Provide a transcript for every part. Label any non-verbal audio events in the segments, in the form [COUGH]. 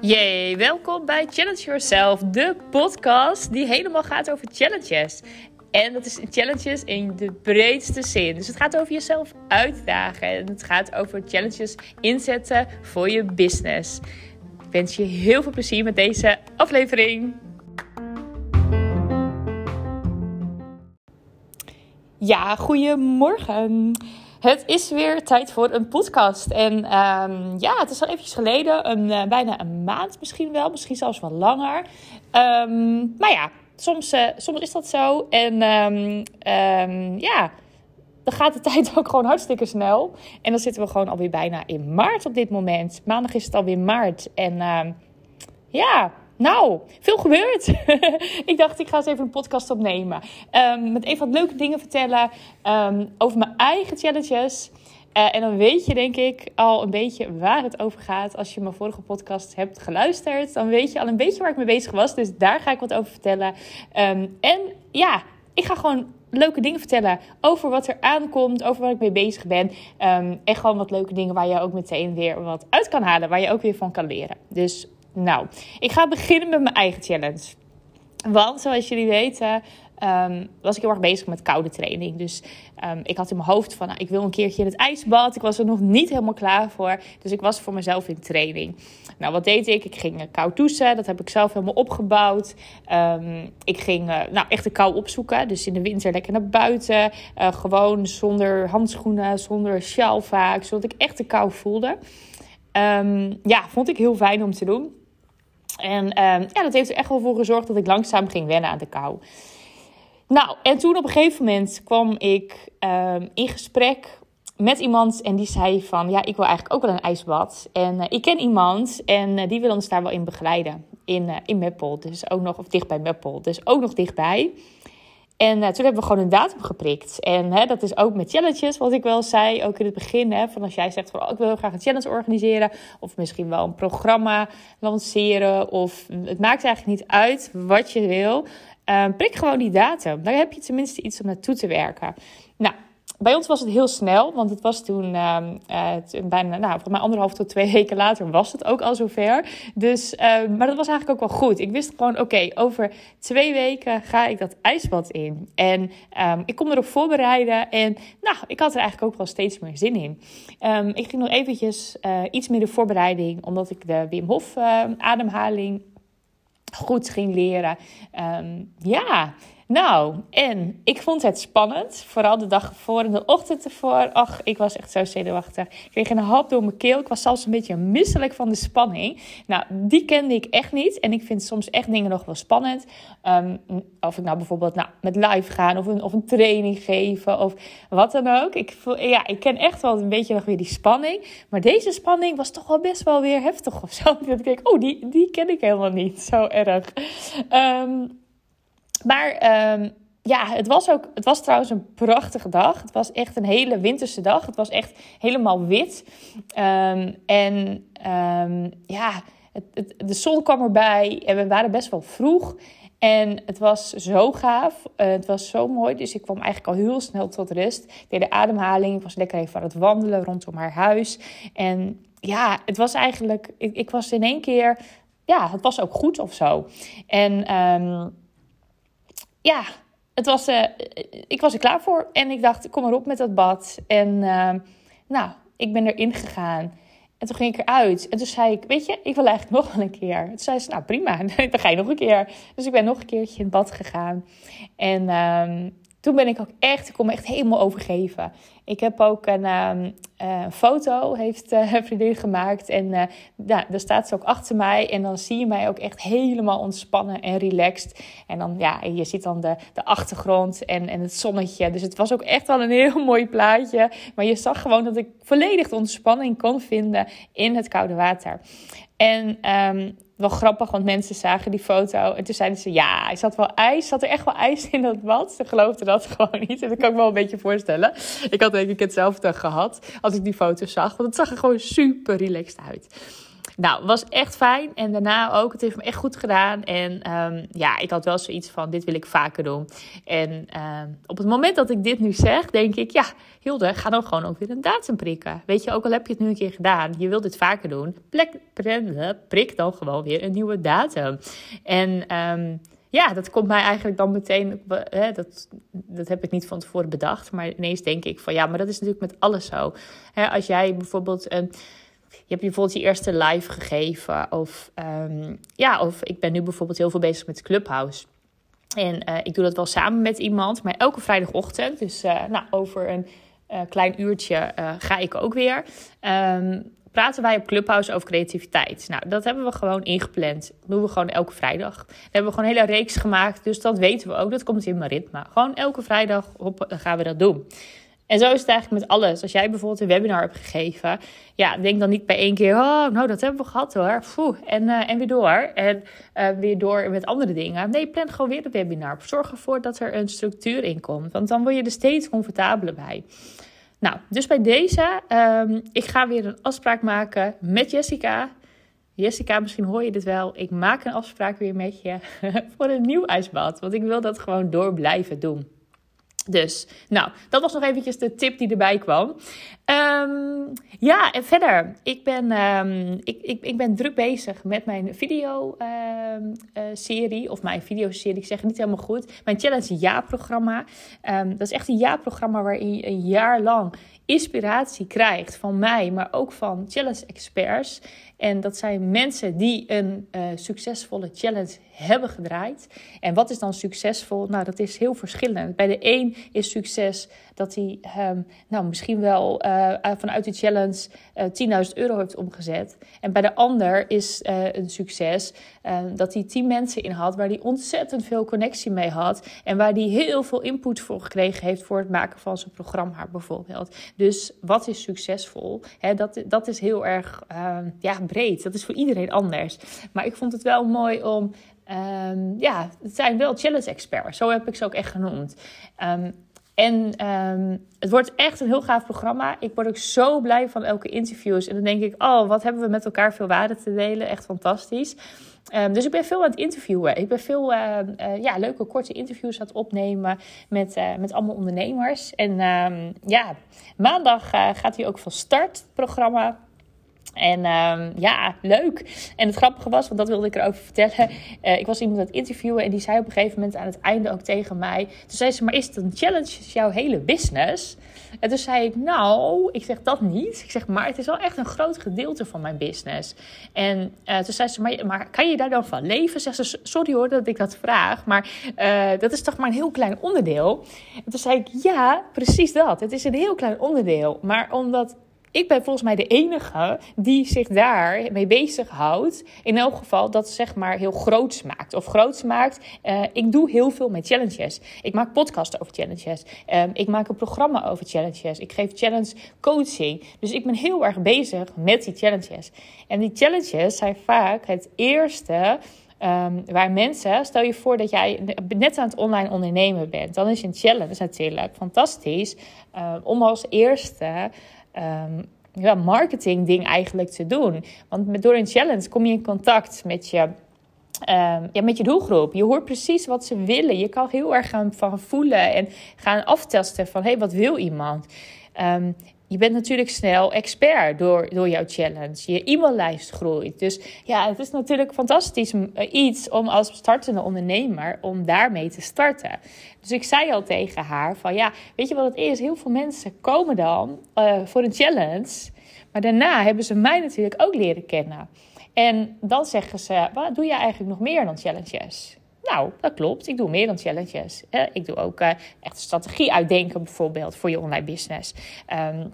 Yay, welkom bij Challenge Yourself, de podcast die helemaal gaat over challenges. En dat is challenges in de breedste zin. Dus het gaat over jezelf uitdagen en het gaat over challenges inzetten voor je business. Ik wens je heel veel plezier met deze aflevering. Ja, goedemorgen. Het is weer tijd voor een podcast. En um, ja, het is al eventjes geleden, een, uh, bijna een maand misschien wel, misschien zelfs wel langer. Um, maar ja, soms, uh, soms is dat zo. En um, ja, dan gaat de [LAUGHS] tijd ook gewoon hartstikke snel. En dan zitten we gewoon alweer bijna in maart op dit moment. Maandag is het alweer maart. En ja, nou, veel gebeurd. [LAUGHS] ik dacht, ik ga eens even een podcast opnemen. Um, met even wat leuke dingen vertellen um, over mijn eigen challenges. Uh, en dan weet je, denk ik, al een beetje waar het over gaat. Als je mijn vorige podcast hebt geluisterd, dan weet je al een beetje waar ik mee bezig was. Dus daar ga ik wat over vertellen. Um, en ja, ik ga gewoon leuke dingen vertellen over wat er aankomt, over waar ik mee bezig ben. Um, en gewoon wat leuke dingen waar je ook meteen weer wat uit kan halen, waar je ook weer van kan leren. Dus nou, ik ga beginnen met mijn eigen challenge. Want zoals jullie weten, um, was ik heel erg bezig met koude training. Dus um, ik had in mijn hoofd van, nou, ik wil een keertje in het ijsbad. Ik was er nog niet helemaal klaar voor. Dus ik was voor mezelf in training. Nou, wat deed ik? Ik ging uh, koud douchen. Dat heb ik zelf helemaal opgebouwd. Um, ik ging uh, nou, echt de kou opzoeken. Dus in de winter lekker naar buiten. Uh, gewoon zonder handschoenen, zonder sjaal vaak. Zodat ik echt de kou voelde. ja, vond ik heel fijn om te doen. En um, ja, dat heeft er echt wel voor gezorgd dat ik langzaam ging wennen aan de kou. Nou, en toen op een gegeven moment kwam ik um, in gesprek met iemand en die zei van... ja, ik wil eigenlijk ook wel een ijsbad. En uh, ik ken iemand en uh, die wil ons daar wel in begeleiden. In, uh, in Meppel, dus ook nog, of dichtbij Meppel, dus ook nog dichtbij. En uh, toen hebben we gewoon een datum geprikt. En hè, dat is ook met challenges, wat ik wel zei, ook in het begin. Hè, van als jij zegt van oh, ik wil graag een challenge organiseren. Of misschien wel een programma lanceren. Of het maakt eigenlijk niet uit wat je wil. Uh, prik gewoon die datum. Dan heb je tenminste iets om naartoe te werken. Nou, bij ons was het heel snel, want het was toen uh, uh, bijna, nou, volgens mij anderhalf tot twee [LAUGHS] weken later was het ook al zover. Dus, uh, maar dat was eigenlijk ook wel goed. Ik wist gewoon, oké, over twee weken ga ik dat ijsbad in. En um, ik kon erop voorbereiden en nou, ik had er eigenlijk ook wel steeds meer zin in. Ik ging nog eventjes uh, iets meer de voorbereiding, omdat ik de Wim Hof ademhaling goed ging leren. Ja, nou, en ik vond het spannend. Vooral de dag ervoor en de ochtend ervoor. Ach, ik was echt zo zenuwachtig. Ik kreeg een hap door mijn keel. Ik was zelfs een beetje misselijk van de spanning. Nou, die kende ik echt niet. En ik vind soms echt dingen nog wel spannend. Um, of ik nou bijvoorbeeld nou, met live gaan of een, of een training geven of wat dan ook. Ik, voel, ja, ik ken echt wel een beetje nog weer die spanning. Maar deze spanning was toch wel best wel weer heftig of zo. [LAUGHS] Dat ik denk, oh, die, die ken ik helemaal niet zo erg. Um, maar um, ja, het was ook. Het was trouwens een prachtige dag. Het was echt een hele winterse dag. Het was echt helemaal wit. Um, en um, ja, het, de zon kwam erbij en we waren best wel vroeg. En het was zo gaaf. Uh, het was zo mooi. Dus ik kwam eigenlijk al heel snel tot rust. Ik deed de ademhaling. Ik was lekker even aan het wandelen rondom haar huis. En ja, het was eigenlijk. Ik, ik was in één keer. Ja, het was ook goed of zo. En. Um, ja, het was, uh, ik was er klaar voor. En ik dacht, kom maar op met dat bad. En uh, nou, ik ben erin gegaan. En toen ging ik eruit. En toen zei ik, weet je, ik wil eigenlijk nog wel een keer. Toen zei ze, nou prima, [LAUGHS] dan ga je nog een keer. Dus ik ben nog een keertje in het bad gegaan. En uh, toen ben ik ook echt, ik kon me echt helemaal overgeven. Ik heb ook een uh, uh, foto, heeft uh, vriendin gemaakt. En uh, ja, daar staat ze ook achter mij. En dan zie je mij ook echt helemaal ontspannen en relaxed. En dan, ja, je ziet dan de, de achtergrond en, en het zonnetje. Dus het was ook echt wel een heel [LAUGHS] mooi plaatje. Maar je zag gewoon dat ik volledig de ontspanning kon vinden in het koude water. En um, wel grappig, want mensen zagen die foto. En toen zeiden ze, ja, er zat wel ijs. Zat er echt wel ijs in dat bad? Ze geloofden dat [LAUGHS] gewoon niet. En dat kan ik wel een beetje voorstellen. Ik had denk ik hetzelfde gehad als ik die foto zag. Want het zag er gewoon super relaxed uit. Nou, was echt fijn. En daarna ook. Het heeft me echt goed gedaan. En ehm, ja, ik had wel zoiets van: dit wil ik vaker doen. En ehm, op het moment dat ik dit nu zeg, denk ik: ja, Hilde, ga dan gewoon ook weer een datum prikken. Weet je, ook al heb je het nu een keer gedaan, je wilt dit vaker doen, plek, prik dan gewoon weer een nieuwe datum. En. Um, ja, dat komt mij eigenlijk dan meteen. Hè, dat, dat heb ik niet van tevoren bedacht. Maar ineens denk ik van ja, maar dat is natuurlijk met alles zo. Hè, als jij bijvoorbeeld een. Je hebt bijvoorbeeld je eerste live gegeven. Of, um, ja, of ik ben nu bijvoorbeeld heel veel bezig met Clubhouse. En uh, ik doe dat wel samen met iemand. Maar elke vrijdagochtend, dus uh, nou, over een uh, klein uurtje, ga ik ook weer. Um, praten wij op Clubhouse over creativiteit. Nou, dat hebben we gewoon ingepland. Dat doen we gewoon elke vrijdag. Daar hebben we gewoon een hele reeks gemaakt. Dus dat weten we ook. Dat komt in mijn ritme. Gewoon elke vrijdag gaan we dat doen. En zo is het eigenlijk met alles. Als jij bijvoorbeeld een webinar hebt gegeven, ja, denk dan niet bij één keer, oh, nou, dat hebben we gehad hoor. En, uh, en weer door. En uh, weer door met andere dingen. Nee, plan gewoon weer een webinar. Zorg ervoor dat er een structuur in komt. Want dan word je er steeds comfortabeler bij. Nou, dus bij deze, um, ik ga weer een afspraak maken met Jessica. Jessica, misschien hoor je dit wel. Ik maak een afspraak weer met je [LAUGHS] voor een nieuw ijsbad. Want ik wil dat gewoon door blijven doen. Dus, nou, dat was nog eventjes de tip die erbij kwam. Um, ja, en verder. Ik ben, um, ik, ik, ik ben druk bezig met mijn video-serie. Uh, of mijn videoserie, ik zeg het niet helemaal goed. Mijn Challenge Ja-programma. Um, dat is echt een ja-programma waarin je een jaar lang inspiratie krijgt van mij, maar ook van challenge experts. En dat zijn mensen die een uh, succesvolle challenge hebben gedraaid. En wat is dan succesvol? Nou, dat is heel verschillend. Bij de een is succes dat hij um, nou, misschien wel uh, vanuit die challenge uh, eh, 10.000 euro heeft omgezet. En bij de ander is uh, een succes dat hij 10 mensen in had waar hij ontzettend veel connectie mee had. En waar hij heel veel input voor gekregen heeft voor het maken van zijn programma bijvoorbeeld. Dus wat is succesvol? Dat, dat is heel erg ehm, ja, breed. Dat is voor iedereen anders. Maar ik vond het wel mooi om. Um, ja, het zijn wel challenge experts. Zo heb ik ze ook echt genoemd. Um, en um, het wordt echt een heel gaaf programma. Ik word ook zo blij van elke interviews. En dan denk ik, oh, wat hebben we met elkaar veel waarde te delen. Echt fantastisch. Dus ik ben veel aan het interviewen. Ik ben veel uh, ja, leuke korte interviews aan het opnemen met, uh, met allemaal ondernemers. En ja, maandag gaat hij ook van start, het programma. En um, ja, leuk. En het grappige was, want dat wilde ik erover vertellen. Uh, ik was iemand aan het interviewen en die zei op een gegeven moment aan het einde ook tegen mij. Toen zei ze, maar is het een challenge jouw hele business? En toen zei ik, nou, ik zeg dat niet. Ik zeg, maar het is wel echt een groot gedeelte van mijn business. En uh, toen zei ze, maar, maar kan je daar dan van leven? Zegt ze, sorry hoor dat ik dat vraag, maar uh, dat is toch maar een heel klein onderdeel? En toen zei ik, ja, precies dat. Het is een heel klein onderdeel. Maar omdat ik ben volgens mij de enige die zich daar mee bezighoudt. In elk geval dat zeg maar heel groots maakt. Of groots maakt. Uh, ik doe heel veel met challenges. Ik maak podcasts over challenges. Um, ik maak een programma over challenges. Ik geef challenge coaching. Dus ik ben heel erg bezig met die challenges. En die challenges zijn vaak het eerste. Um, waar mensen, stel je voor dat jij net aan het online ondernemen bent, dan is een challenge natuurlijk fantastisch uh, om als eerste um, ja, marketing ding eigenlijk te doen. Want met, door een challenge kom je in contact met je Um, ja, met je doelgroep. Je hoort precies wat ze willen. Je kan heel erg gaan van voelen en gaan aftesten van hé, hey, wat wil iemand? Um, je bent natuurlijk snel expert door, door jouw challenge. Je e-maillijst groeit. Dus ja, het is natuurlijk fantastisch eh, iets om als startende ondernemer om daarmee te starten. Dus ik zei al tegen haar van ja, weet je wat het is? Heel veel mensen komen dan uh, voor een challenge. Maar daarna hebben ze mij natuurlijk ook leren kennen. En dan zeggen ze, wat doe je eigenlijk nog meer dan challenges? Nou, dat klopt. Ik doe meer dan challenges. Ik doe ook uh, echt strategie uitdenken, bijvoorbeeld, voor je online business. Um,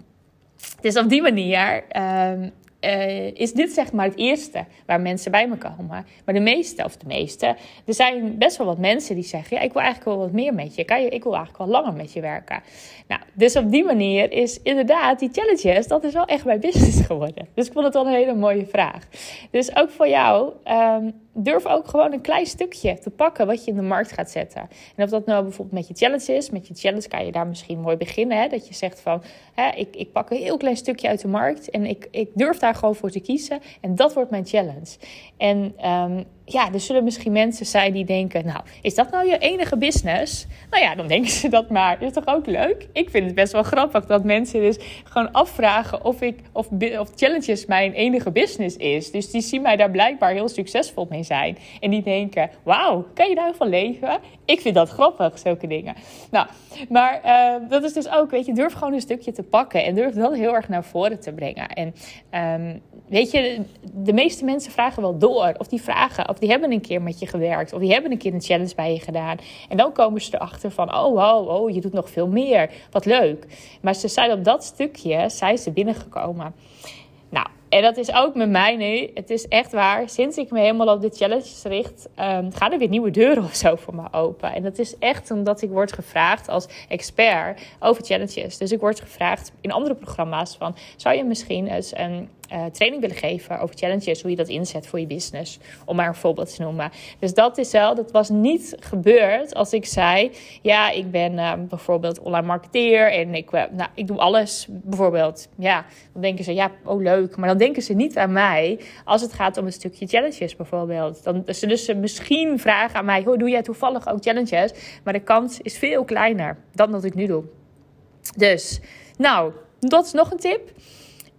dus op die manier um, uh, is dit zeg maar het eerste waar mensen bij me komen. Maar de meeste, of de meeste, er zijn best wel wat mensen die zeggen: Ja, ik wil eigenlijk wel wat meer met je. Kan je ik wil eigenlijk wel langer met je werken. Nou, dus op die manier is inderdaad die challenges, dat is wel echt mijn business [LAUGHS] geworden. Dus ik vond het wel een hele mooie vraag. Dus ook voor jou. Um, durf ook gewoon een klein stukje te pakken wat je in de markt gaat zetten. En of dat nou bijvoorbeeld met je challenge is. Met je challenge kan je daar misschien mooi beginnen. Hè? Dat je zegt van, hè, ik, ik pak een heel klein stukje uit de markt. En ik, ik durf daar gewoon voor te kiezen. En dat wordt mijn challenge. En um, ja, er zullen misschien mensen zijn die denken: Nou, is dat nou je enige business? Nou ja, dan denken [LAUGHS] ze dat maar. Is toch ook leuk? Ik vind het best wel grappig dat mensen dus gewoon afvragen of, ik, of, of challenges mijn enige business is. Dus die zien mij daar blijkbaar heel succesvol mee zijn. En die denken: Wauw, kan je daarvan leven? Ik vind dat grappig, zulke dingen. Nou, maar uh, dat is dus ook, weet je, durf gewoon een stukje te pakken en durf dat heel erg naar voren te brengen. En um, weet je, de meeste mensen vragen wel door, of die vragen of die hebben een keer met je gewerkt. Of die hebben een keer een challenge bij je gedaan. En dan komen ze erachter van, oh wow, oh, je doet nog veel meer. Wat leuk. Maar ze zijn op dat stukje, zijn binnengekomen. Nou, en dat is ook met mij nu. Het is echt waar. Sinds ik me helemaal op dit challenges richt, um, gaan er weer nieuwe deuren of zo voor me open. En dat is echt omdat ik word gevraagd als expert over challenges. Dus ik word gevraagd in andere programma's van, zou je misschien eens een uh, training willen geven over challenges, hoe je dat inzet voor je business, om maar een voorbeeld te noemen. Dus dat is wel, dat was niet gebeurd als ik zei, ja, ik ben uh, bijvoorbeeld online marketeer en ik, uh, nou, ik doe alles, bijvoorbeeld. Ja, dan denken ze, ja, oh leuk, maar dan denken ze niet aan mij als het gaat om een stukje challenges bijvoorbeeld. Dan zullen ze misschien vragen aan mij, hoe doe jij toevallig ook challenges? Maar de kans is veel kleiner dan dat ik nu doe. Dus, nou, dat is nog een tip.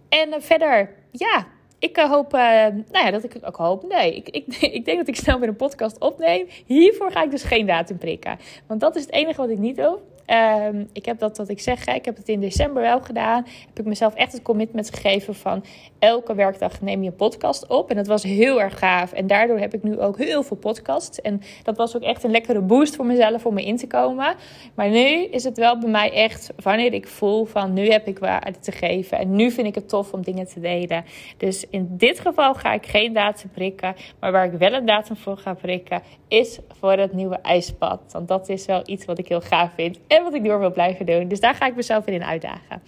En verder ja, ik eh, hoop, uh, nou ja, dat ik ook hoop. Nee, ik, ik, [LAUGHS] ik denk dat ik snel weer een podcast opneem. Hiervoor ga ik dus geen datum prikken. Want dat is het enige wat ik niet doe. Um, ik heb dat wat ik zeg, ik heb het in december wel gedaan. Heb ik mezelf echt het commitment gegeven van elke werkdag neem je een podcast op. En dat was heel erg gaaf. En daardoor heb ik nu ook heel veel podcasts. En dat was ook echt een lekkere boost voor mezelf om me in te komen. Maar nu is het wel bij mij echt wanneer ik voel van nu heb ik waarde te geven. En nu vind ik het tof om dingen te delen. Dus in dit geval ga ik geen datum prikken. Maar waar ik wel een datum voor ga prikken is voor het nieuwe ijspad. Want dat is wel iets wat ik heel gaaf vind wat ik door wil blijven doen. Dus daar ga ik mezelf in uitdagen.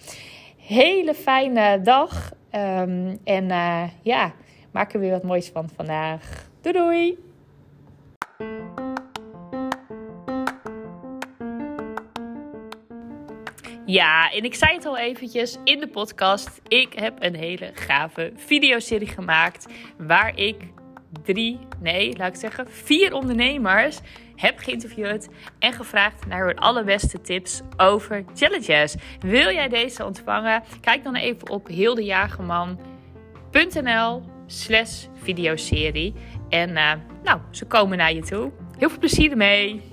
Hele fijne dag. Um, en uh, ja, maak er weer wat moois van vandaag. Doei doei! Ja, en ik zei het al eventjes in de podcast. Ik heb een hele gave videoserie gemaakt waar ik drie, nee, laat ik zeggen, vier ondernemers heb geïnterviewd en gevraagd naar hun allerbeste tips over challenges. Wil jij deze ontvangen? Kijk dan even op hildejagerman.nl slash videoserie. En uh, nou, ze komen naar je toe. Heel veel plezier ermee!